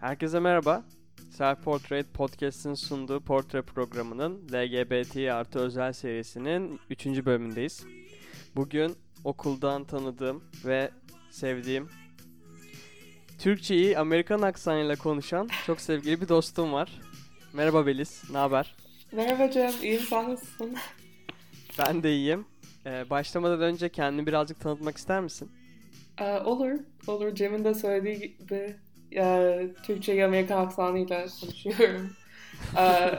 Herkese merhaba. Self Portrait Podcast'ın sunduğu portre programının LGBT artı özel serisinin 3. bölümündeyiz. Bugün okuldan tanıdığım ve sevdiğim Türkçeyi Amerikan aksanıyla konuşan çok sevgili bir dostum var. Merhaba Beliz, ne haber? Merhaba Cem, iyiyim sen nasılsın? Ben de iyiyim. Ee, başlamadan önce kendini birazcık tanıtmak ister misin? Ee, olur, olur. Cem'in de söylediği gibi e, Türkçeyi Amerikan aksanıyla konuşuyorum. Ee,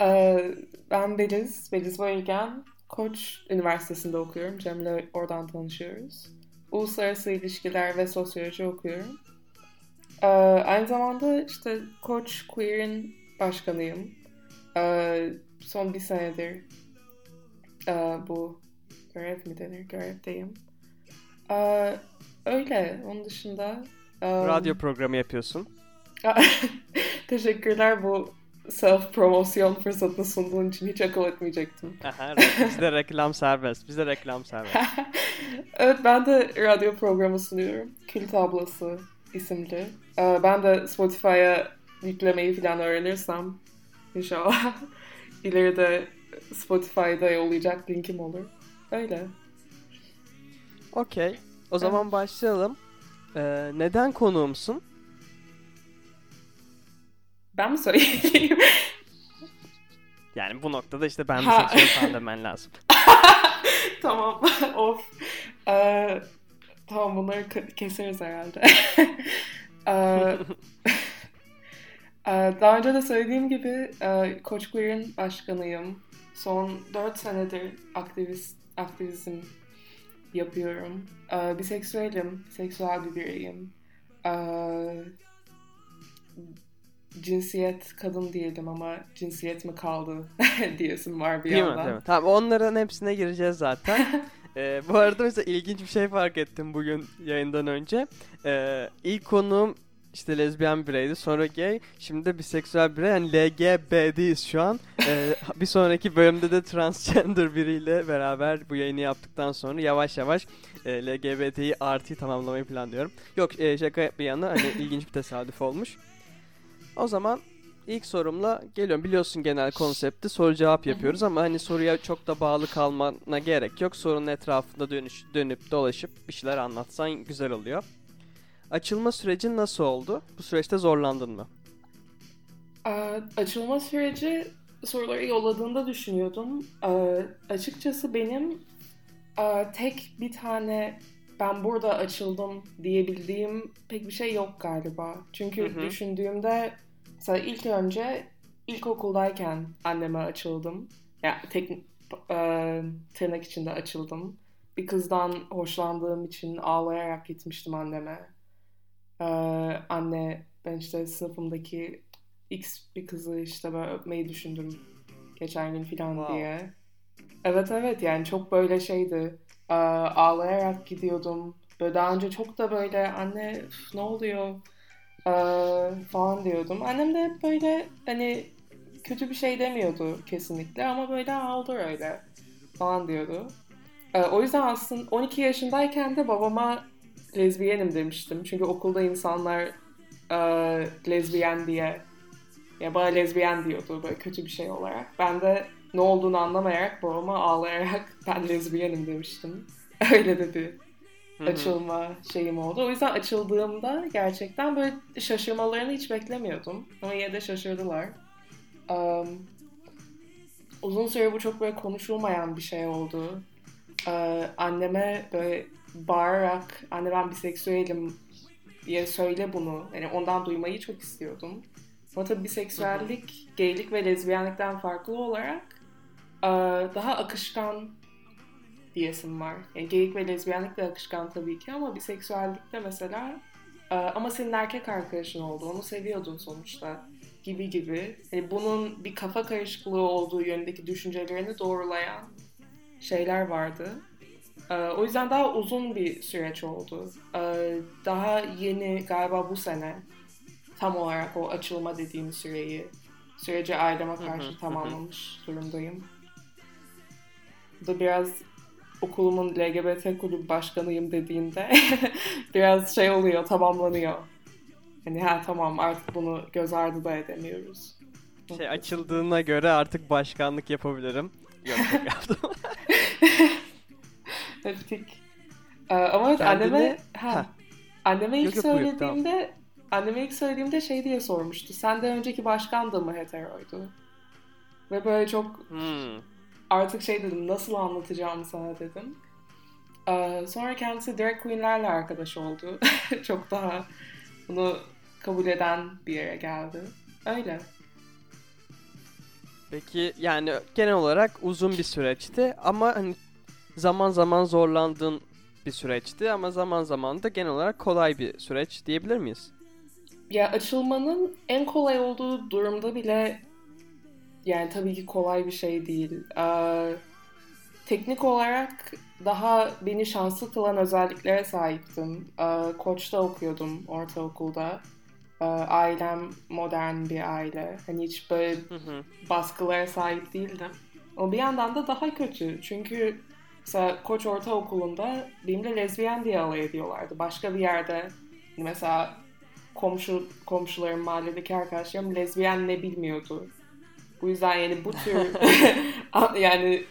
e, ben Beliz, Beliz Boygen. Koç Üniversitesi'nde okuyorum. Cem'le oradan tanışıyoruz. Uluslararası ilişkiler ve sosyoloji okuyorum. Ee, aynı zamanda işte Koç Queer'in başkanıyım. Ee, son bir senedir e, bu görev mi denir? Görevdeyim. Ee, öyle. Onun dışında... Radyo programı yapıyorsun. Teşekkürler bu self promosyon fırsatını sunduğun için hiç akıl etmeyecektim. Aha, bizde reklam serbest. Bizde reklam serbest. evet ben de radyo programı sunuyorum. Kül Tablası isimli. Ee, ben de Spotify'a yüklemeyi falan öğrenirsem inşallah ileride Spotify'da yollayacak linkim olur. Öyle. Okey. O zaman başlayalım. Ee, neden konuğumsun? Ben mi söyleyeyim? Yani bu noktada işte ben Ha. bir seçiyorum falan demen lazım. tamam. of. Ee, tamam bunları ke- keseriz herhalde. Ee, e, daha önce de söylediğim gibi e, Koç Queer'in başkanıyım. Son 4 senedir aktivist, aktivizm yapıyorum. Ee, biseksüelim, seksüel bir bireyim. Ee, cinsiyet kadın diyelim ama cinsiyet mi kaldı diyesim var bir Değil mi? yandan. Değil mi? Tamam onların hepsine gireceğiz zaten. Ee, bu arada mesela ilginç bir şey fark ettim bugün yayından önce. Ee, ilk konuğum işte lezbiyen bireydi. Sonra gay. Şimdi de biseksüel birey. Yani LGBT'yiz şu an. Ee, bir sonraki bölümde de transgender biriyle beraber bu yayını yaptıktan sonra yavaş yavaş e, LGBT'yi artı tamamlamayı planlıyorum. Yok e, şaka bir yana hani ilginç bir tesadüf olmuş. O zaman ilk sorumla geliyorum. Biliyorsun genel konsepti soru cevap yapıyoruz ama hani soruya çok da bağlı kalmana gerek yok. Sorunun etrafında dönüş, dönüp dolaşıp bir şeyler anlatsan güzel oluyor. Açılma sürecin nasıl oldu? Bu süreçte zorlandın mı? Ee, açılma süreci soruları yolladığında düşünüyordum. Ee, açıkçası benim e, tek bir tane ben burada açıldım diyebildiğim pek bir şey yok galiba. Çünkü Hı hı. düşündüğümde mesela ilk önce ilkokuldayken anneme açıldım. Yani tek e, tırnak içinde açıldım. Bir kızdan hoşlandığım için ağlayarak gitmiştim anneme. Ee, anne ben işte sınıfımdaki X bir kızı işte böyle öpmeyi düşündüm geçen gün falan Wow. diye. Evet evet yani çok böyle şeydi. Ee, ağlayarak gidiyordum. Böyle daha önce çok da böyle anne üf, ne oluyor Ee, falan diyordum. Annem de hep böyle hani kötü bir şey demiyordu kesinlikle ama böyle aldı öyle falan diyordu. Ee, o yüzden aslında 12 yaşındayken de babama lezbiyenim demiştim. Çünkü okulda insanlar e, lezbiyen diye ya bana lezbiyen diyordu böyle kötü bir şey olarak. Ben de ne olduğunu anlamayarak babama ağlayarak ben lezbiyenim demiştim. Öyle de bir Hı hı. açılma şeyim oldu. O yüzden açıldığımda gerçekten böyle şaşırmalarını hiç beklemiyordum. Ama yine de şaşırdılar. Um, uzun süre bu çok böyle konuşulmayan bir şey oldu. Ee, anneme böyle bağırarak anne ben biseksüelim diye söyle bunu. Yani ondan duymayı çok istiyordum. Ama tabii biseksüellik, gaylik ve lezbiyenlikten farklı olarak daha akışkan diyesim var. Yani gaylik ve lezbiyenlik de akışkan tabii ki ama biseksüellikte mesela e, ama senin erkek arkadaşın oldu, onu seviyordun sonuçta gibi gibi. Yani bunun bir kafa karışıklığı olduğu yönündeki düşüncelerini doğrulayan şeyler vardı. Ee, o yüzden daha uzun bir süreç oldu. Ee, daha yeni galiba bu sene tam olarak o açılma dediğim süreyi süreci aileme hı, hı karşı hı. tamamlamış durumdayım. Bu da biraz okulumun LGBT kulübü başkanıyım dediğinde biraz şey oluyor, tamamlanıyor. Hani ha tamam artık bunu göz ardı da edemiyoruz. Şey açıldığına göre artık başkanlık yapabilirim. Yok yaptım. Öptük. Ee, ama evet, anneme ha, Ha. anneme ilk Yok, yok, buyur, söylediğimde anneme ilk söylediğimde şey diye sormuştu. Senden önceki başkan da mı heteroydu? Ve böyle çok Hmm. artık şey dedim nasıl anlatacağım sana dedim. Ee, sonra kendisi drag queenlerle arkadaş oldu. çok daha bunu kabul eden bir yere geldi. Öyle. Peki yani genel olarak uzun bir süreçti ama hani zaman zaman zorlandığın bir süreçti ama zaman zaman da genel olarak kolay bir süreç diyebilir miyiz? Ya açılmanın en kolay olduğu durumda bile yani tabii ki kolay bir şey değil. Ee, teknik olarak daha beni şanslı kılan özelliklere sahiptim. Ee, Koç'ta okuyordum ortaokulda. Ee, ailem modern bir aile. Hani hiç böyle Hı hı. baskılara sahip değildim. Ama bir yandan da daha kötü. Çünkü mesela Koç Ortaokulu'nda benimle lezbiyen diye alay ediyorlardı. Başka bir yerde mesela komşu komşularım, mahalledeki arkadaşlarım lezbiyen ne bilmiyordu. Bu yüzden yani bu tür yani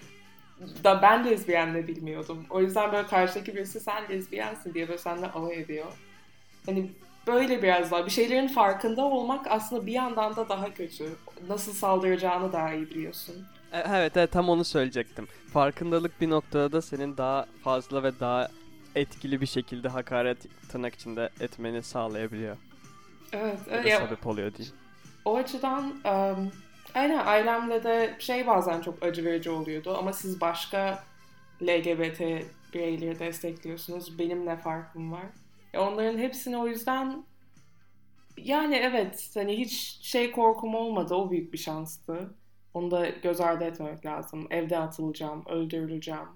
da ben lezbiyen ne bilmiyordum. O yüzden böyle karşıdaki birisi sen lezbiyensin diye böyle seninle alay ediyor. Hani böyle biraz daha bir şeylerin farkında olmak aslında bir yandan da daha kötü. Nasıl saldıracağını daha iyi biliyorsun. E, Evet evet tam onu söyleyecektim. Farkındalık bir noktada da senin daha fazla ve daha etkili bir şekilde hakaret tırnak içinde etmeni sağlayabiliyor. Evet, evet ya, sebep oluyor diyeyim. o açıdan um, aynen ailemle de şey bazen çok acı verici oluyordu ama siz başka LGBT bireyleri destekliyorsunuz. Benim ne farkım var? E, onların hepsini o yüzden yani evet hani hiç şey korkum olmadı. O büyük bir şanstı. Onu da göz ardı etmemek lazım. Evde atılacağım, öldürüleceğim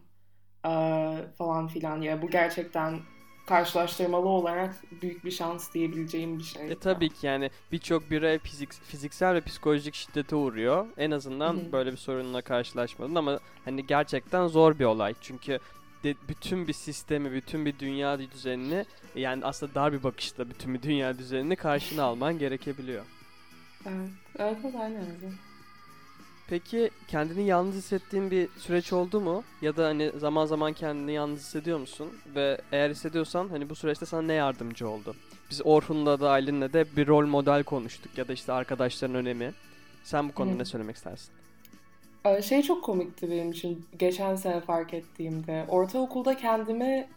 eee, falan filan. Ya bu gerçekten karşılaştırmalı olarak büyük bir şans diyebileceğim bir şey. E tabii ki yani birçok birey fizik, fiziksel ve psikolojik şiddete uğruyor. En azından Hı hı. böyle bir sorunla karşılaşmadın ama hani gerçekten zor bir olay. Çünkü de, bütün bir sistemi, bütün bir dünya düzenini yani aslında dar bir bakışla bütün bir dünya düzenini karşına alman gerekebiliyor. Evet, evet, evet aynen öyle. Peki kendini yalnız hissettiğin bir süreç oldu mu? Ya da hani zaman zaman kendini yalnız hissediyor musun? Ve eğer hissediyorsan hani bu süreçte sana ne yardımcı oldu? Biz Orhun'la da Aylin'le de bir rol model konuştuk ya da işte arkadaşların önemi. Sen bu konuda Hı. ne söylemek istersin? Ee, Şey çok komikti benim için geçen sene fark ettiğimde. Ortaokulda kendimi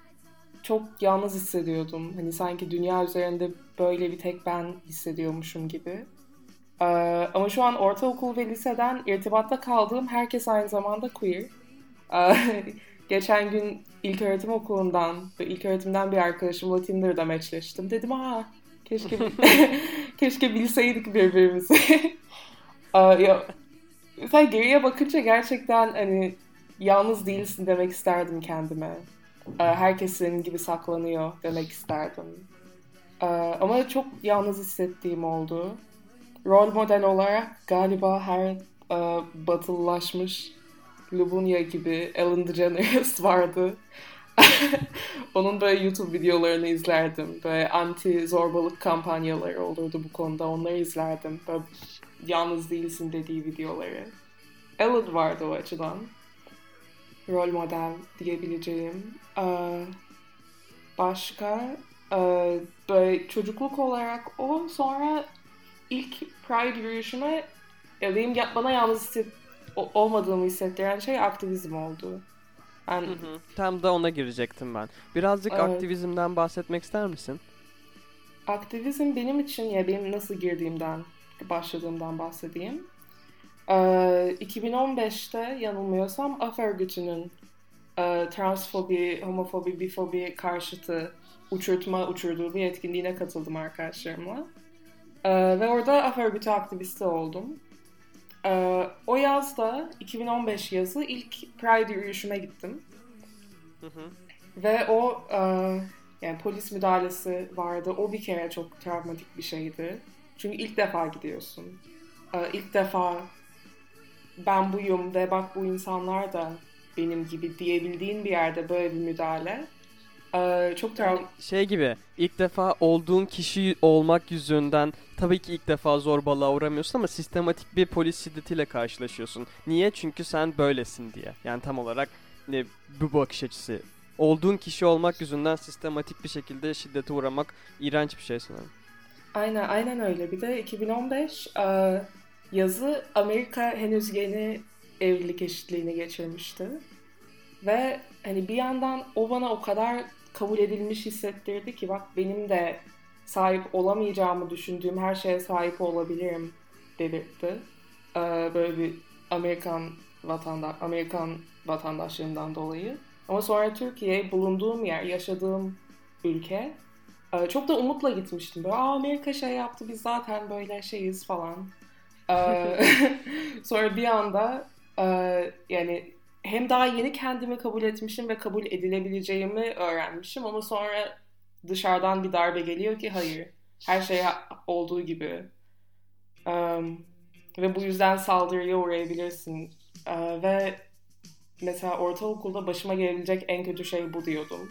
çok yalnız hissediyordum. Hani sanki dünya üzerinde böyle bir tek ben hissediyormuşum gibi. Ee, ama şu an ortaokul ve liseden irtibatta kaldığım herkes aynı zamanda queer. Ee, geçen gün ilköğretim okulundan ve ilköğretimden bir arkadaşımla Tinder'da matchleştim. Dedim aa keşke keşke bilseydik birbirimizi. Ee, ya, geriye bakınca gerçekten hani yalnız değilsin demek isterdim kendime. Ee, Herkes senin gibi saklanıyor demek isterdim. Ama çok yalnız hissettiğim oldu. Rol model olarak galiba her e, batılılaşmış Lubunya gibi Ellen DeGeneres vardı. Onun böyle YouTube videolarını izlerdim. Böyle anti zorbalık kampanyaları olurdu bu konuda. Onları izlerdim. Böyle yalnız değilsin dediği videoları. Ellen vardı o açıdan. Rol model diyebileceğim. Ee, başka ee, böyle çocukluk olarak o sonra ilk Pride yürüyüşüme benim bana yalnız hisset, olmadığımı hissettiren şey aktivizm oldu. Ben Hı hı. Tam da ona girecektim ben. Birazcık Evet. aktivizmden bahsetmek ister misin? aktivizm benim için ya benim nasıl girdiğimden, başladığımdan bahsedeyim. Ee, 2015'te yanılmıyorsam AF örgütünün e, transfobi, homofobi, bifobi karşıtı uçurtma uçurduğu bir etkinliğine katıldım arkadaşlarımla. Ee, ve orada AF örgütü aktivisti oldum. Ee, o yazda 2015 yazı ilk Pride yürüyüşüme gittim. Hı hı. Ve o e, yani polis müdahalesi vardı. O bir kere çok travmatik bir şeydi. Çünkü ilk defa gidiyorsun. E, ilk defa ben buyum ve bak bu insanlar da benim gibi diyebildiğin bir yerde böyle bir müdahale. Ee, çok. Yani şey gibi ilk defa olduğun kişi olmak yüzünden tabii ki ilk defa zorbalığa uğramıyorsun ama sistematik bir polis şiddetiyle karşılaşıyorsun. Niye? Çünkü sen böylesin diye. Yani tam olarak ne, bu bakış açısı. Olduğun kişi olmak yüzünden sistematik bir şekilde şiddete uğramak iğrenç bir şey sanırım. Aynen, aynen öyle. Bir de 2015 e, yazı Amerika henüz yeni evlilik eşitliğini geçirmişti. Ve hani bir yandan o bana o kadar kabul edilmiş hissettirdi ki bak benim de sahip olamayacağımı düşündüğüm her şeye sahip olabilirim dedirtti. Ee, böyle bir Amerikan vatandaş Amerikan vatandaşlığından dolayı. Ama sonra Türkiye bulunduğum yer, yaşadığım ülke e, çok da umutla gitmiştim. Böyle Aa, Amerika şey yaptı biz zaten böyle şeyiz falan. Ee, sonra bir anda e, yani hem daha yeni kendimi kabul etmişim ve kabul edilebileceğimi öğrenmişim ama sonra dışarıdan bir darbe geliyor ki hayır her şey olduğu gibi. Um, ve bu yüzden saldırıya uğrayabilirsin. Uh, ve mesela ortaokulda başıma gelebilecek en kötü şey bu diyordum.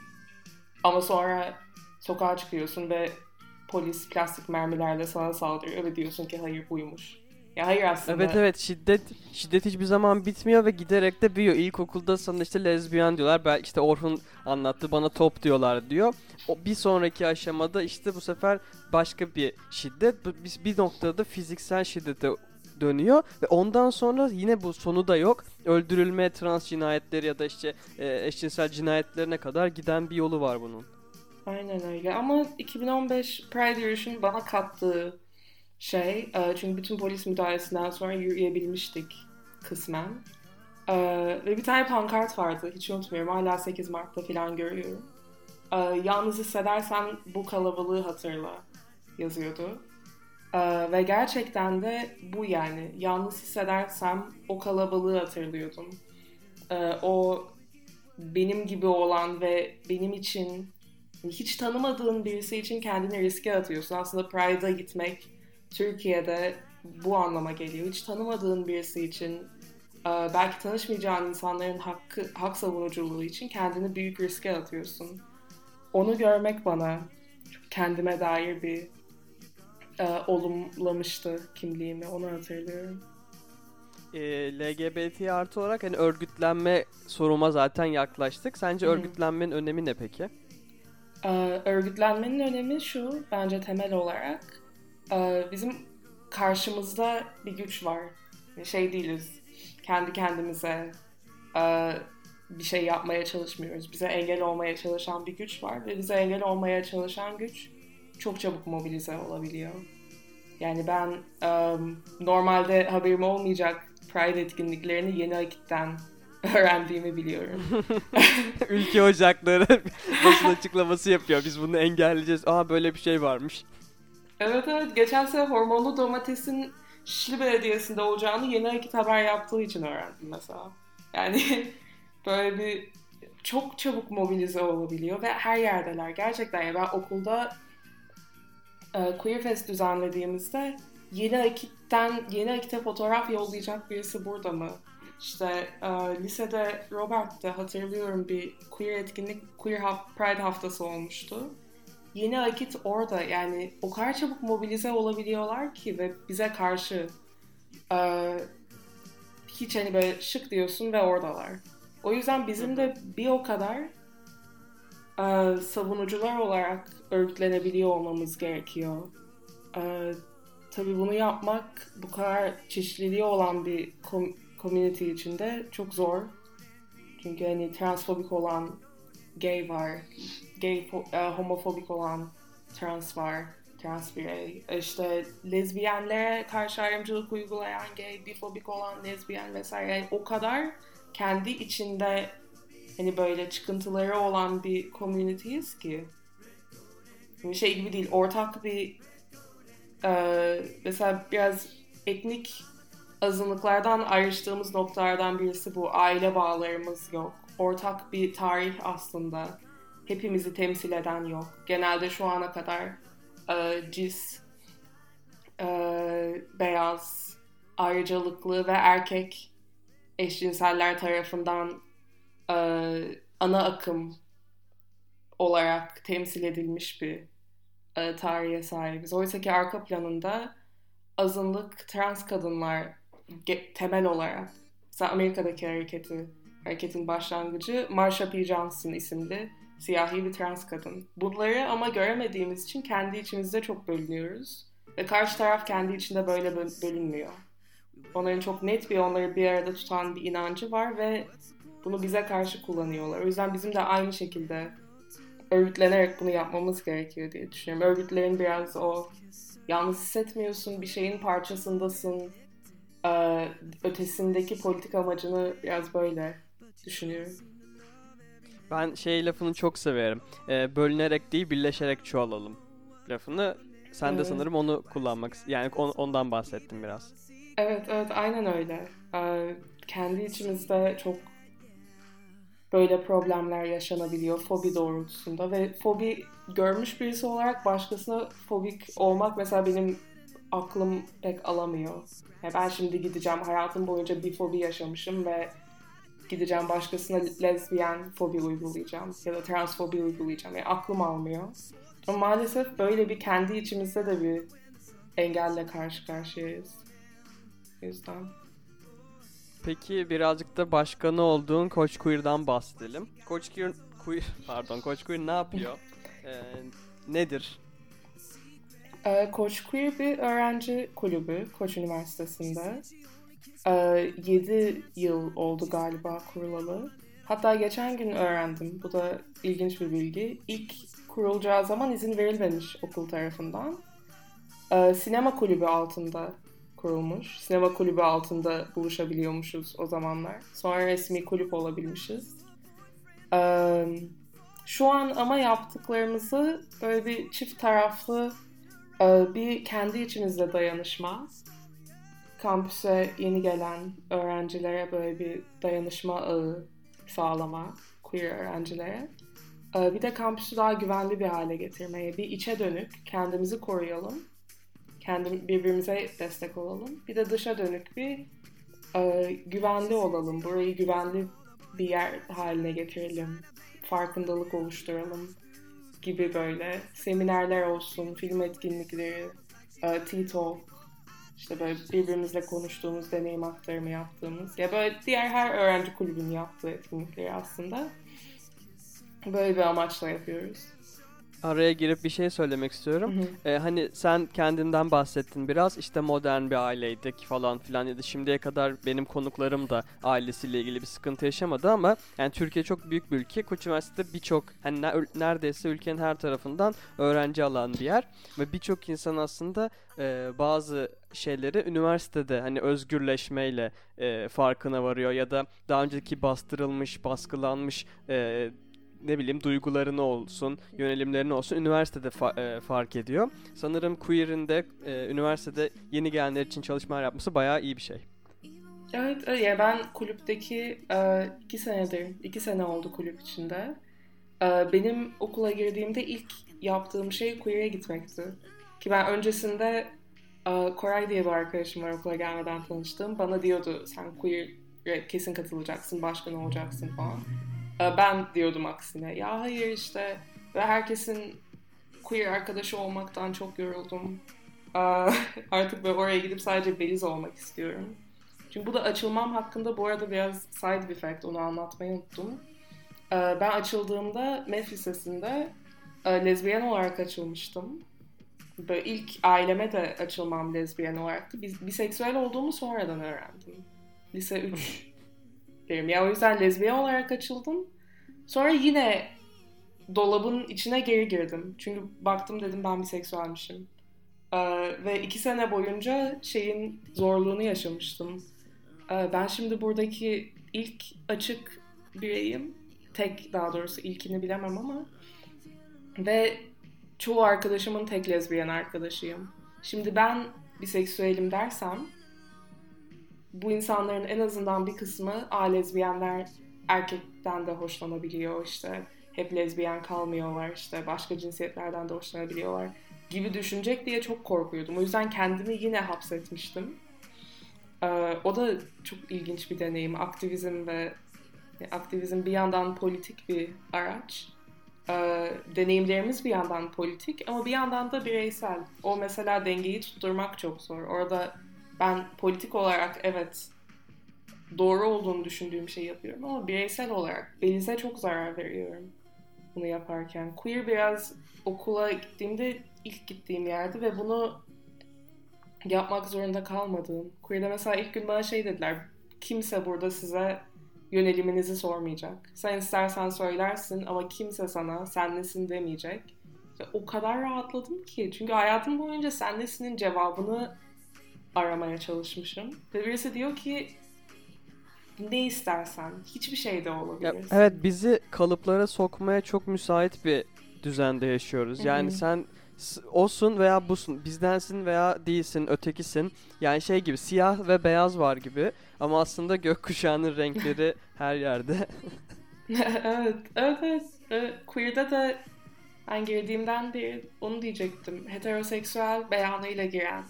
Ama sonra sokağa çıkıyorsun ve polis plastik mermilerle sana saldırıyor ve diyorsun ki hayır buymuş ya hayır aslında. Evet evet şiddet şiddet hiçbir zaman bitmiyor ve giderek de büyüyor. İlkokulda sana işte lezbiyen diyorlar. Ben işte Orhun anlattı bana top diyorlar diyor. O bir sonraki aşamada işte bu sefer başka bir şiddet. Biz bir noktada fiziksel şiddete dönüyor ve ondan sonra yine bu sonu da yok. Öldürülme, trans cinayetleri ya da işte e, eşcinsel cinayetlerine kadar giden bir yolu var bunun. Aynen öyle ama 2015 Pride yürüyüşünün bana kattığı şey e, çünkü bütün polis müdahalesinden sonra yürüyebilmiştik kısmen. E, ve bir tane pankart vardı hiç unutmuyorum hala 8 Mart'ta falan görüyorum. E, yalnız hissedersen bu kalabalığı hatırla yazıyordu. ve gerçekten de bu yani yalnız hissedersem o kalabalığı hatırlıyordum. o benim gibi olan ve benim için hiç tanımadığın birisi için kendini riske atıyorsun. Aslında Pride'a gitmek Türkiye'de bu anlama geliyor. Hiç tanımadığın birisi için e, belki tanışmayacağın insanların hakkı, hak savunuculuğu için kendini büyük riske atıyorsun. Onu görmek bana kendime dair bir e, olumlamıştı kimliğimi. Onu hatırlıyorum. E, LGBT artı olarak hani örgütlenme soruma zaten yaklaştık. Sence Hı. örgütlenmenin önemi ne peki? E, örgütlenmenin önemi şu bence temel olarak bizim karşımızda bir güç var. Şey değiliz. Kendi kendimize e, bir şey yapmaya çalışmıyoruz. Bize engel olmaya çalışan bir güç var ve bize engel olmaya çalışan güç çok çabuk mobilize olabiliyor. Yani ben um, normalde haberim olmayacak Pride etkinliklerini yeni akitten öğrendiğimi biliyorum. Ülke ocakları basın açıklaması yapıyor. Biz bunu engelleyeceğiz. Aa böyle bir şey varmış. Evet evet. Geçen sene hormonlu domatesin Şişli Belediyesi'nde olacağını yeni akit haber yaptığı için öğrendim mesela. Yani böyle bir çok çabuk mobilize olabiliyor ve her yerdeler. Gerçekten ya ben okulda e, Queer Fest düzenlediğimizde yeni akitten yeni akite fotoğraf yollayacak birisi burada mı? İşte e, lisede Robert'te hatırlıyorum bir queer etkinlik, queer Pride haftası olmuştu yeni akit orada yani o kadar çabuk mobilize olabiliyorlar ki ve bize karşı e, hiç hani böyle şık diyorsun ve oradalar. O yüzden bizim de bir o kadar e, savunucular olarak örgütlenebiliyor olmamız gerekiyor. E, tabii bunu yapmak bu kadar çeşitliliği olan bir kom- community içinde çok zor. Çünkü hani transfobik olan gay var, gay, uh, homofobik olan trans var, trans birey. İşte lezbiyenlere karşı ayrımcılık uygulayan gay, bifobik olan lezbiyen vesaire. Yani o kadar kendi içinde hani böyle çıkıntıları olan bir community'yiz ki. Yani şey gibi değil, ortak bir e, mesela biraz etnik azınlıklardan ayrıştığımız noktalardan birisi bu. Aile bağlarımız yok. Ortak bir tarih aslında hepimizi temsil eden yok. Genelde şu ana kadar e, cis, e, beyaz, ayrıcalıklı ve erkek eşcinseller tarafından e, ana akım olarak temsil edilmiş bir e, tarihe sahibiz. Oysa ki arka planında azınlık trans kadınlar temel olarak mesela Amerika'daki hareketi hareketin başlangıcı Marsha P. Johnson isimli siyahi bir trans kadın. Bunları ama göremediğimiz için kendi içimizde çok bölünüyoruz. Ve karşı taraf kendi içinde böyle bölünmüyor. Onların çok net bir onları bir arada tutan bir inancı var ve bunu bize karşı kullanıyorlar. O yüzden bizim de aynı şekilde örgütlenerek bunu yapmamız gerekiyor diye düşünüyorum. Örgütlerin biraz o yalnız hissetmiyorsun, bir şeyin parçasındasın, ötesindeki politik amacını biraz böyle düşünüyorum. Ben şey lafını çok severim. Ee, bölünerek değil birleşerek çoğalalım lafını. Sen de sanırım onu kullanmak yani on, ondan bahsettim biraz. Evet evet aynen öyle. Ee, kendi içimizde çok böyle problemler yaşanabiliyor fobi doğrultusunda ve fobi görmüş birisi olarak başkasına fobik olmak mesela benim aklım pek alamıyor. Yani ben şimdi gideceğim hayatım boyunca bir fobi yaşamışım ve gideceğim başkasına lezbiyen fobi uygulayacağım ya da transfobi uygulayacağım. Yani aklım almıyor. Ama maalesef böyle bir kendi içimizde de bir engelle karşı karşıyayız. O yüzden. Peki birazcık da başkanı olduğun Koç Queer'dan bahsedelim. Koç Queer, Queer pardon Koç Queer ne yapıyor? ee, nedir? Ee, Koç Queer bir öğrenci kulübü Koç Üniversitesi'nde. Ee, 7 yıl oldu galiba kurulalı. Hatta geçen gün öğrendim. Bu da ilginç bir bilgi. İlk kurulacağı zaman izin verilmemiş okul tarafından. Ee, sinema kulübü altında kurulmuş. Sinema kulübü altında buluşabiliyormuşuz o zamanlar. Sonra resmi kulüp olabilmişiz. Ee, şu an ama yaptıklarımızı böyle bir çift taraflı e, bir kendi içimizde dayanışma. Kampüse yeni gelen öğrencilere böyle bir dayanışma ağı sağlama, queer öğrencilere. Ee, bir de kampüsü daha güvenli bir hale getirmeye, bir içe dönük kendimizi koruyalım kendim birbirimize destek olalım. Bir de dışa dönük bir e, güvenli olalım. Burayı güvenli bir yer haline getirelim. Farkındalık oluşturalım gibi böyle seminerler olsun, film etkinlikleri, e, T-Talk, işte böyle birbirimizle konuştuğumuz, deneyim aktarımı yaptığımız. Ya böyle diğer her öğrenci kulübünün yaptığı etkinlikleri aslında böyle bir amaçla yapıyoruz araya girip bir şey söylemek istiyorum. Hı hı. Ee, hani sen kendinden bahsettin biraz işte modern bir aileydik falan filan ya da şimdiye kadar benim konuklarım da ailesiyle ilgili bir sıkıntı yaşamadı ama yani Türkiye çok büyük bir ülke. Koç Üniversitesi birçok hani neredeyse ülkenin her tarafından öğrenci alan bir yer ve birçok insan aslında e, bazı şeyleri üniversitede hani özgürleşmeyle e, farkına varıyor ya da daha önceki bastırılmış, baskılanmış e, ne bileyim duygularını olsun, yönelimlerini olsun üniversitede fa- e, fark ediyor. Sanırım Queer'in de e, üniversitede yeni gelenler için çalışmalar yapması bayağı iyi bir şey. Evet, ya ben kulüpteki e, iki senedir, iki sene oldu kulüp içinde. E, benim okula girdiğimde ilk yaptığım şey Queer'e gitmekti. Ki ben öncesinde e, Koray diye bir arkadaşım var okula gelmeden tanıştığım. Bana diyordu sen Queer'e kesin katılacaksın, başkan olacaksın falan. Ee, ben diyordum aksine. Ya hayır işte ve herkesin queer arkadaşı olmaktan çok yoruldum. Ee, artık böyle oraya gidip sadece beliz olmak istiyorum. Çünkü bu da açılmam hakkında bu arada biraz side effect onu anlatmayı unuttum. Ee, ben açıldığımda MEF Lisesi'nde e, lezbiyen olarak açılmıştım. Böyle ilk aileme de açılmam lezbiyen olaraktı. Biseksüel olduğumu sonradan öğrendim. Lise 3 derim. Ya o yüzden lezbiyen olarak açıldım. Sonra yine dolabın içine geri girdim. Çünkü baktım dedim ben bir seksüelmişim. Ee, ve iki sene boyunca şeyin zorluğunu yaşamıştım. Ee, ben şimdi buradaki ilk açık bireyim. Tek daha doğrusu ilkini bilemem ama. Ve çoğu arkadaşımın tek lezbiyen arkadaşıyım. Şimdi ben biseksüelim dersem bu insanların en azından bir kısmı a lezbiyenler erkekten de hoşlanabiliyor işte hep lezbiyen kalmıyorlar işte başka cinsiyetlerden de hoşlanabiliyorlar gibi düşünecek diye çok korkuyordum. O yüzden kendimi yine hapsetmiştim. Ee, o da çok ilginç bir deneyim. Aktivizm ve aktivizm bir yandan politik bir araç e, deneyimlerimiz bir yandan politik ama bir yandan da bireysel. O mesela dengeyi tutturmak çok zor. Orada ben politik olarak evet doğru olduğunu düşündüğüm şey yapıyorum ama bireysel olarak Beliz'e çok zarar veriyorum bunu yaparken. Queer biraz okula gittiğimde ilk gittiğim yerdi ve bunu yapmak zorunda kalmadığım. Queer'de mesela ilk gün bana şey dediler. Kimse burada size yöneliminizi sormayacak. Sen istersen söylersin ama kimse sana sen nesin demeyecek. Ve o kadar rahatladım ki. Çünkü hayatım boyunca sen nesinin cevabını aramaya çalışmışım. Ve birisi diyor ki ne istersen. Hiçbir şey de olabilir. evet bizi kalıplara sokmaya çok müsait bir düzende yaşıyoruz. Yani Hı-hı. sen olsun veya busun, bizdensin veya değilsin, ötekisin. Yani şey gibi siyah ve beyaz var gibi ama aslında gökkuşağının renkleri her yerde. evet, evet, evet. evet. Queer'da da ben girdiğimden beri onu diyecektim. Heteroseksüel beyanıyla giren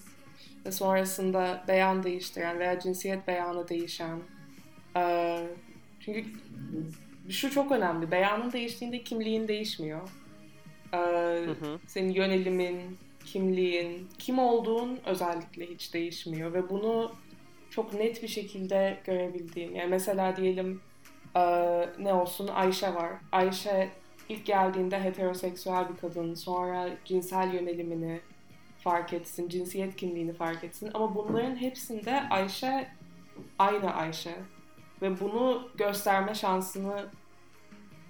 ve sonrasında beyan değiştiren veya cinsiyet beyanı değişen. Ee, çünkü şu çok önemli. Beyanın değiştiğinde kimliğin değişmiyor. Ee, hı hı. Senin yönelimin, kimliğin, kim olduğun özellikle hiç değişmiyor ve bunu çok net bir şekilde görebildiğin. Yani mesela diyelim e, ne olsun Ayşe var. Ayşe ilk geldiğinde heteroseksüel bir kadın, sonra cinsel yönelimini fark etsin, cinsiyet kimliğini fark etsin. Ama bunların hepsinde Ayşe aynı Ayşe ve bunu gösterme şansını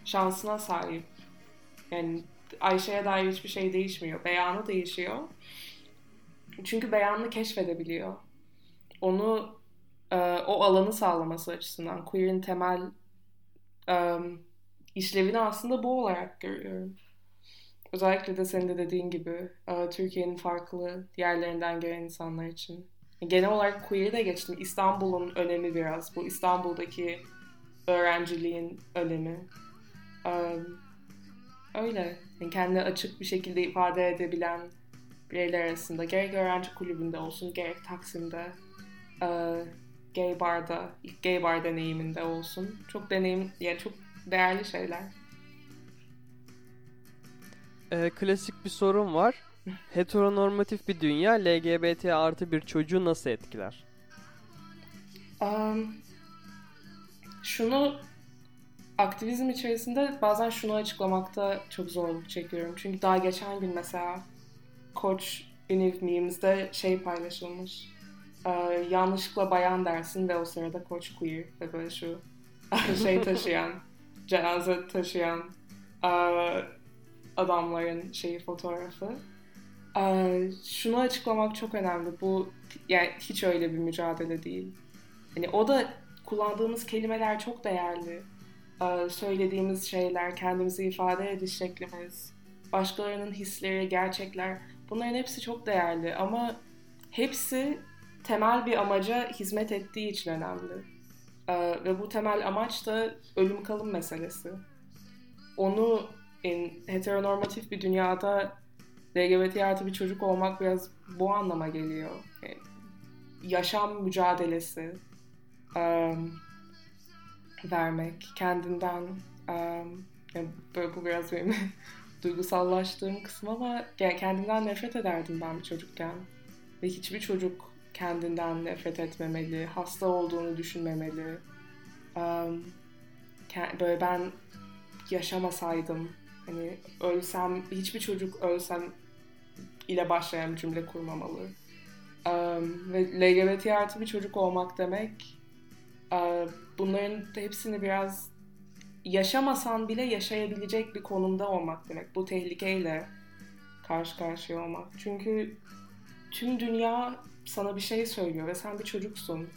şansına sahip. Yani Ayşe'ye dair hiçbir şey değişmiyor. Beyanı değişiyor. Çünkü beyanını keşfedebiliyor. Onu e, o alanı sağlaması açısından queer'in temel e, işlevini aslında bu olarak görüyorum. Özellikle de senin de dediğin gibi e, Türkiye'nin farklı yerlerinden gelen insanlar için. Genel olarak queer'i de geçtim. İstanbul'un önemi biraz. Bu İstanbul'daki öğrenciliğin önemi. Um, öyle. Yani kendini açık bir şekilde ifade edebilen bireyler arasında gerek öğrenci kulübünde olsun gerek Taksim'de e, gay barda ilk gay bar deneyiminde olsun çok deneyim yani çok değerli şeyler. Ee, klasik bir sorun var. Heteronormatif bir dünya LGBT artı bir çocuğu nasıl etkiler? Um, şunu aktivizm içerisinde bazen şunu açıklamakta çok zorluk çekiyorum. Çünkü daha geçen gün mesela Koç Univ memes'de şey paylaşılmış. Ee, yanlışlıkla bayan dersin ve o sırada Koç queer ve böyle şu şey taşıyan, cenaze taşıyan e, adamların şeyi fotoğrafı. Ee, şunu açıklamak çok önemli. Bu yani hiç öyle bir mücadele değil. Hani o da kullandığımız kelimeler çok değerli. Ee, söylediğimiz şeyler, kendimizi ifade ediş şeklimiz, başkalarının hisleri, gerçekler bunların hepsi çok değerli ama hepsi temel bir amaca hizmet ettiği için önemli. Ee, ve bu temel amaç da ölüm kalım meselesi. Onu heteronormatif bir dünyada LGBT artı bir çocuk olmak biraz bu anlama geliyor. Yani yaşam mücadelesi. Um, vermek, kendinden um, yani böyle bu biraz benim duygusallaştığım kısım ama kendimden nefret ederdim ben bir çocukken. Ve hiçbir çocuk kendinden nefret etmemeli, hasta olduğunu düşünmemeli. Um, böyle ben yaşamasaydım, hani ölsem, hiçbir çocuk ölsem ile başlayan cümle kurmamalı. Um, ve LGBT artı bir çocuk olmak demek bunların hepsini biraz yaşamasan bile yaşayabilecek bir konumda olmak demek. Bu tehlikeyle karşı karşıya olmak. Çünkü tüm dünya sana bir şey söylüyor ve sen bir çocuksun.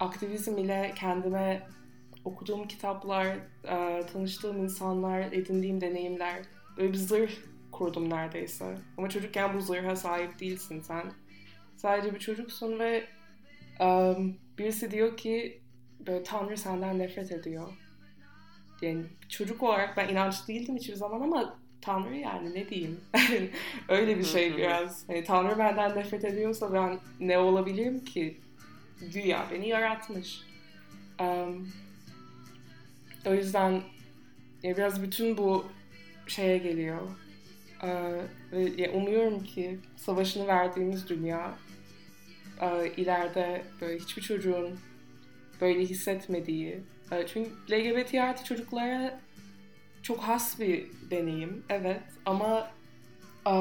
aktivizm ile kendime okuduğum kitaplar, tanıştığım insanlar, edindiğim deneyimler böyle bir zırh kurdum neredeyse. Ama çocukken bu zırha sahip değilsin sen. Sadece bir çocuksun ve um, birisi diyor ki böyle Tanrı senden nefret ediyor. Yani çocuk olarak ben inançlı değildim hiçbir zaman ama Tanrı yani ne diyeyim? Öyle bir şey biraz. Hani Tanrı benden nefret ediyorsa ben ne olabilirim ki? Güya beni yaratmış. Um, o yüzden ya biraz bütün bu şeye geliyor. Ee, ve umuyorum ki savaşını verdiğimiz dünya e, ileride böyle hiçbir çocuğun böyle hissetmediği. E, çünkü LGBT artı çocuklara çok has bir deneyim, evet. Ama e,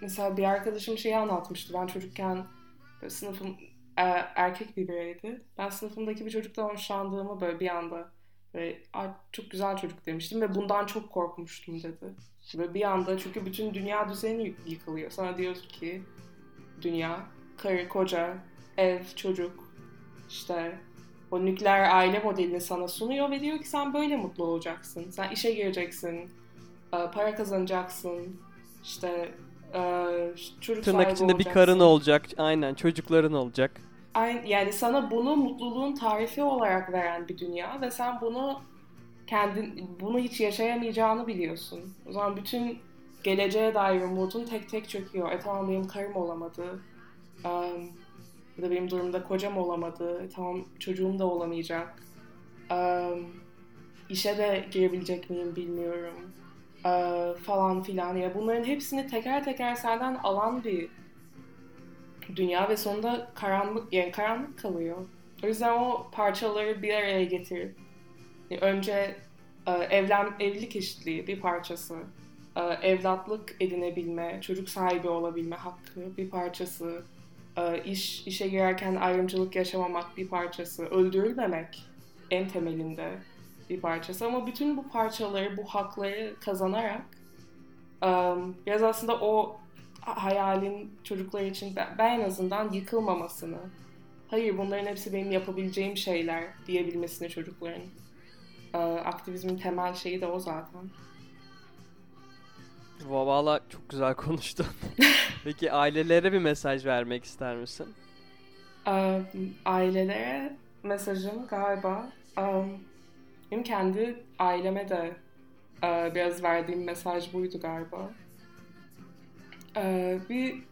mesela bir arkadaşım şeyi anlatmıştı. Ben çocukken sınıfım e, erkek bir bireydi. Ben sınıfımdaki bir çocuktan hoşlandığımı böyle bir anda böyle, çok güzel çocuk demiştim ve bundan çok korkmuştum dedi. Ve bir anda çünkü bütün dünya düzeni yıkılıyor. Sana diyorsun ki dünya, karı, koca, ev, çocuk, işte o nükleer aile modelini sana sunuyor ve diyor ki sen böyle mutlu olacaksın. Sen işe gireceksin, e, para kazanacaksın, işte e, çocuk Tırnak içinde olacaksın. bir karın olacak, aynen çocukların olacak. Yani sana bunu mutluluğun tarifi olarak veren bir dünya ve sen bunu kendin bunu hiç yaşayamayacağını biliyorsun. O zaman bütün geleceğe dair umudun tek tek çöküyor. E tamam benim karım olamadı. Um, ya da benim durumda kocam olamadı. E, tamam çocuğum da olamayacak. Um, işe de girebilecek miyim bilmiyorum. Uh, falan filan. Ya bunların hepsini teker teker senden alan bir dünya ve sonunda karanlık yani karanlık kalıyor. O yüzden o parçaları bir araya getirip önce e, evlen evlilik eşitliği bir parçası, e, evlatlık edinebilme, çocuk sahibi olabilme hakkı bir parçası, e, iş işe girerken ayrımcılık yaşamamak bir parçası, öldürülmemek en temelinde bir parçası ama bütün bu parçaları, bu hakları kazanarak biraz aslında o hayalin çocuklar için ben en azından yıkılmamasını, hayır bunların hepsi benim yapabileceğim şeyler diyebilmesini çocukların. Ee, aktivizmin temel şeyi de o zaten. Valla çok güzel konuştun. Peki ailelere bir mesaj vermek ister misin? Ee, ailelere mesajım galiba benim kendi aileme de e, biraz verdiğim mesaj buydu galiba. Ee, bir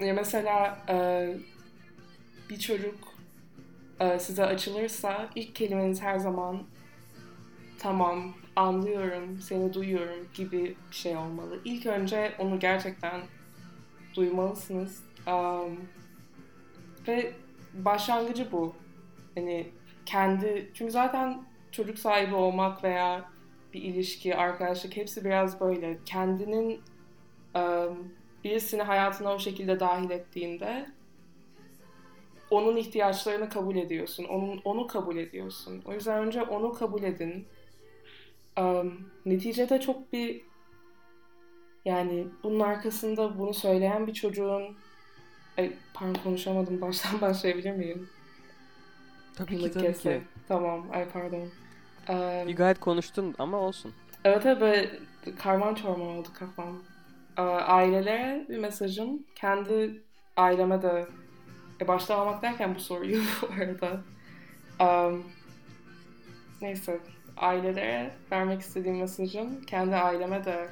ya mesela e, bir çocuk e, size açılırsa ilk kelimeniz her zaman tamam anlıyorum, seni duyuyorum gibi bir şey olmalı. İlk önce onu gerçekten duymalısınız. Um, ve başlangıcı bu. Hani kendi çünkü zaten çocuk sahibi olmak veya bir ilişki, arkadaşlık hepsi biraz böyle kendinin birisini hayatına o şekilde dahil ettiğinde onun ihtiyaçlarını kabul ediyorsun. Onun, onu kabul ediyorsun. O yüzden önce onu kabul edin. Um, neticede çok bir yani bunun arkasında bunu söyleyen bir çocuğun Ay, pardon konuşamadım. Baştan başlayabilir miyim? Tabii ki tabii ki. Tamam. Ay pardon. Um, bir gayet konuştun ama olsun. Evet evet böyle karman çorman oldu kafam. Ee, ailelere bir mesajım. Kendi aileme de e, başta almak derken bu soruyu bu arada. Um, neyse. Ailelere vermek istediğim mesajım kendi aileme de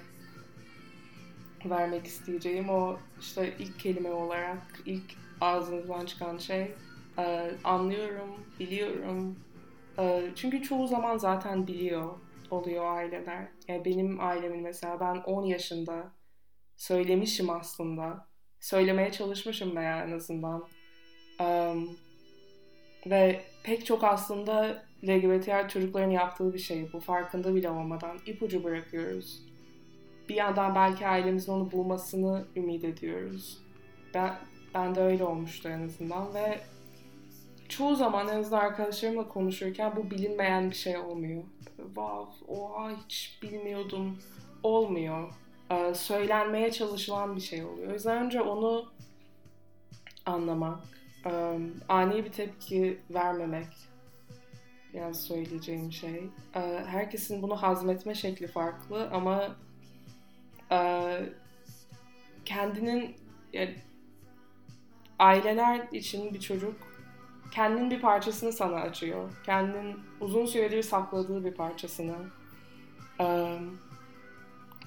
vermek isteyeceğim o işte ilk kelime olarak ilk ağzınızdan çıkan şey e, anlıyorum, biliyorum. E, çünkü çoğu zaman zaten biliyor oluyor aileler. Yani benim ailemin mesela ben 10 yaşında söylemişim aslında. Söylemeye çalışmışım veya en azından. Um, ve pek çok aslında LGBT çocukların yaptığı bir şey bu. Farkında bile olmadan ipucu bırakıyoruz. Bir yandan belki ailemizin onu bulmasını ümit ediyoruz. Ben, ben de öyle olmuştu en azından ve çoğu zaman en azından arkadaşlarımla konuşurken bu bilinmeyen bir şey olmuyor. Wow, oha hiç bilmiyordum. Olmuyor. E, söylenmeye çalışılan bir şey oluyor. O yüzden önce onu anlamak, e, ani bir tepki vermemek biraz söyleyeceğim şey. E, herkesin bunu hazmetme şekli farklı ama kendinin yani, aileler için bir çocuk kendinin bir parçasını sana açıyor. Kendinin uzun süredir sakladığı bir parçasını.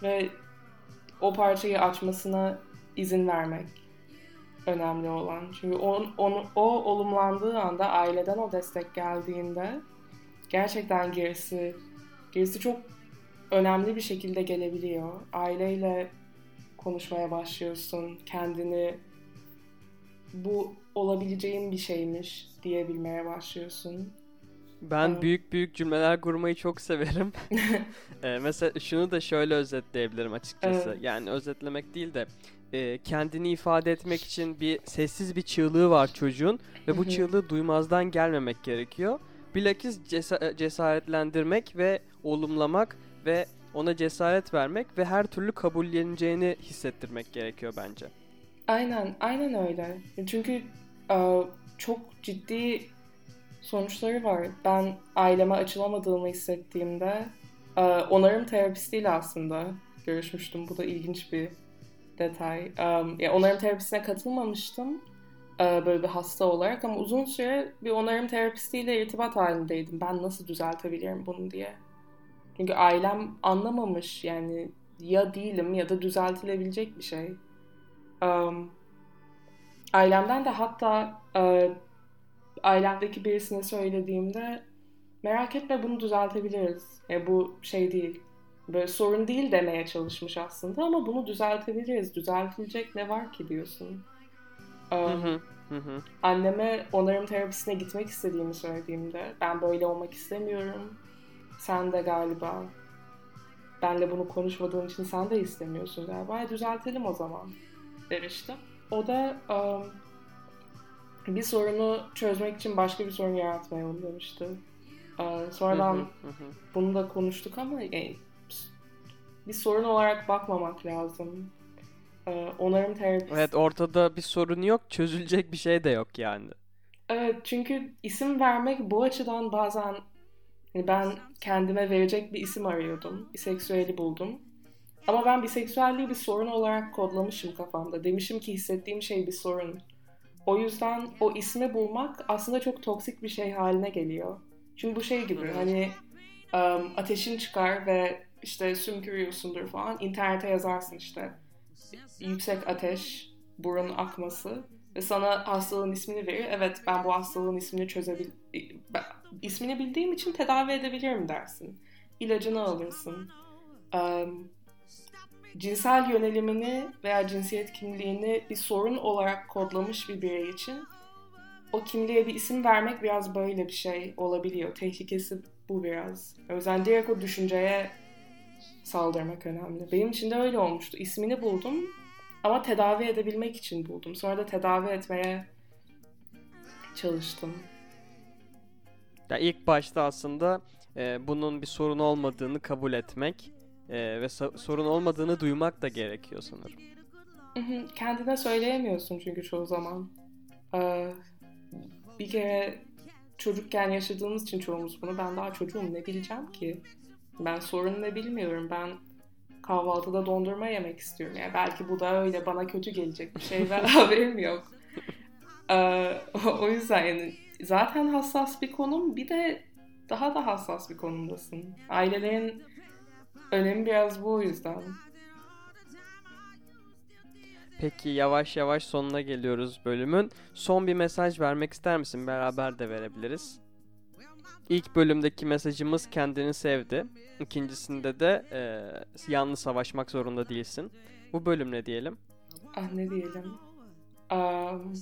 ve o parçayı açmasına izin vermek önemli olan. Çünkü on, on, o olumlandığı anda aileden o destek geldiğinde gerçekten gerisi gerisi çok önemli bir şekilde gelebiliyor. Aileyle konuşmaya başlıyorsun. Kendini bu olabileceğin bir şeymiş diyebilmeye başlıyorsun. Ben evet. büyük büyük cümleler kurmayı çok severim. ee, mesela şunu da şöyle özetleyebilirim açıkçası. Evet. Yani özetlemek değil de e, kendini ifade etmek için bir sessiz bir çığlığı var çocuğun ve bu çığlığı duymazdan gelmemek gerekiyor. Bilakis cesa- cesaretlendirmek ve olumlamak ve ona cesaret vermek ve her türlü kabulleneceğini hissettirmek gerekiyor bence. Aynen, aynen öyle. Çünkü e, çok ciddi sonuçları var. Ben aileme açılamadığımı hissettiğimde e, onarım terapistiyle aslında görüşmüştüm. Bu da ilginç bir detay. Um, ya onarım terapisine katılmamıştım uh, böyle bir hasta olarak ama uzun süre bir onarım terapistiyle irtibat halindeydim. Ben nasıl düzeltebilirim bunu diye. Çünkü ailem anlamamış yani ya değilim ya da düzeltilebilecek bir şey. Um, ailemden de hatta uh, ailemdeki birisine söylediğimde merak etme bunu düzeltebiliriz. Yani bu şey değil böyle sorun değil demeye çalışmış aslında ama bunu düzeltebiliriz. Düzeltilecek ne var ki diyorsun. Um, Anneme onarım terapisine gitmek istediğimi söylediğimde ben böyle olmak istemiyorum. Sen de galiba benle bunu konuşmadığın için sen de istemiyorsun galiba. E, düzeltelim o zaman demiştim. O da um, bir sorunu çözmek için başka bir sorun yaratmayalım demişti. Uh, sonradan bunu da konuştuk ama yani, bir sorun olarak bakmamak lazım. Ee, onarım terapisi. Evet ortada bir sorun yok, çözülecek bir şey de yok yani. Evet çünkü isim vermek bu açıdan bazen yani ben kendime verecek bir isim arıyordum. Biseksüeli buldum. Ama ben biseksüelliği bir sorun olarak kodlamışım kafamda. Demişim ki hissettiğim şey bir sorun. O yüzden o ismi bulmak aslında çok toksik bir şey haline geliyor. Çünkü bu şey gibi hani um, ateşin çıkar ve işte sümkürüyorsundur falan. İnternete yazarsın işte yüksek ateş, burun akması ve sana hastalığın ismini verir. Evet ben bu hastalığın ismini çözebil ismini bildiğim için tedavi edebilirim dersin. İlacını alırsın. Um, cinsel yönelimini veya cinsiyet kimliğini bir sorun olarak kodlamış bir birey için o kimliğe bir isim vermek biraz böyle bir şey olabiliyor. Tehlikesi bu biraz. O direkt o düşünceye saldırmak önemli. Benim için de öyle olmuştu. İsmini buldum ama tedavi edebilmek için buldum. Sonra da tedavi etmeye çalıştım. Ya ilk başta aslında e, bunun bir sorun olmadığını kabul etmek e, ve sorun olmadığını duymak da gerekiyor sanırım. Kendine söyleyemiyorsun çünkü çoğu zaman. Ee, bir kere çocukken yaşadığımız için çoğumuz bunu. Ben daha çocuğum ne bileceğim ki? Ben sorun ne bilmiyorum. Ben kahvaltıda dondurma yemek istiyorum. Yani belki bu da öyle bana kötü gelecek bir şey ve haberim yok. Ee, o yüzden yani zaten hassas bir konum bir de daha da hassas bir konumdasın. Ailelerin önemi biraz bu o yüzden. Peki yavaş yavaş sonuna geliyoruz bölümün. Son bir mesaj vermek ister misin? Beraber de verebiliriz. İlk bölümdeki mesajımız kendini sevdi. İkincisinde de e, yalnız savaşmak zorunda değilsin. Bu bölüm ne diyelim? Ah ne diyelim? Um,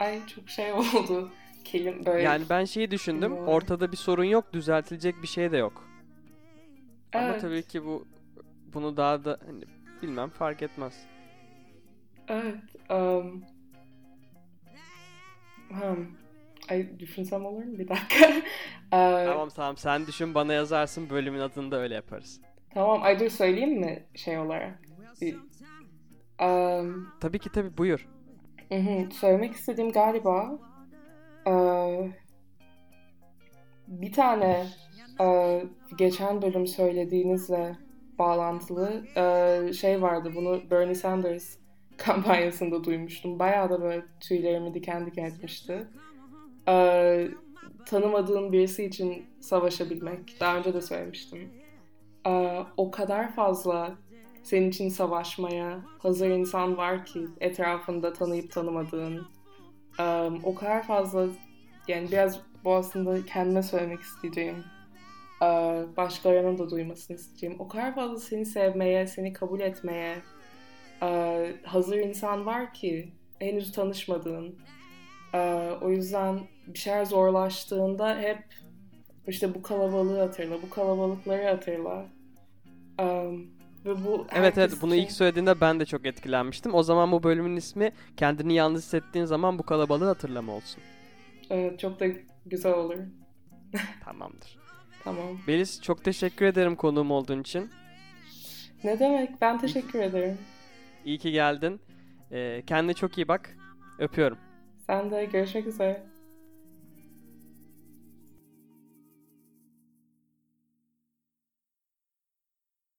ay çok şey oldu. Kelim böyle. Yani ben şeyi düşündüm. Ortada bir sorun yok, düzeltilecek bir şey de yok. Evet. Ama tabii ki bu bunu daha da hani, bilmem fark etmez. Evet. Um, hmm. Ay düşünsem olur mu? Bir dakika. ee, tamam tamam sen düşün bana yazarsın bölümün adını da öyle yaparız. Tamam ay dur söyleyeyim mi şey olarak? Bir, um, tabii ki tabii buyur. Hı söylemek istediğim galiba uh, bir tane uh, geçen bölüm söylediğinizle bağlantılı uh, şey vardı. Bunu Bernie Sanders kampanyasında duymuştum. Bayağı da böyle tüylerimi diken diken etmişti e, tanımadığın birisi için savaşabilmek. Daha önce de söylemiştim. E, o kadar fazla senin için savaşmaya hazır insan var ki etrafında tanıyıp tanımadığın. E, o kadar fazla yani biraz bu aslında kendime söylemek isteyeceğim Ee, başkalarının da duymasını isteyeceğim. O kadar fazla seni sevmeye, seni kabul etmeye e, hazır insan var ki henüz tanışmadığın. E, o yüzden bir şeyler zorlaştığında hep işte bu kalabalığı hatırla, bu kalabalıkları hatırla. E, ve bu Evet evet bunu için- ilk söylediğinde ben de çok etkilenmiştim. O zaman bu bölümün ismi kendini yalnız hissettiğin zaman bu kalabalığı hatırlama olsun. Evet, çok da güzel olur. Tamamdır. Tamam. Melis çok teşekkür ederim konuğum olduğun için. Ne demek? Ben teşekkür ederim. İyi ki geldin. Ee, kendine çok iyi bak. Öpüyorum. Sen de görüşmek üzere.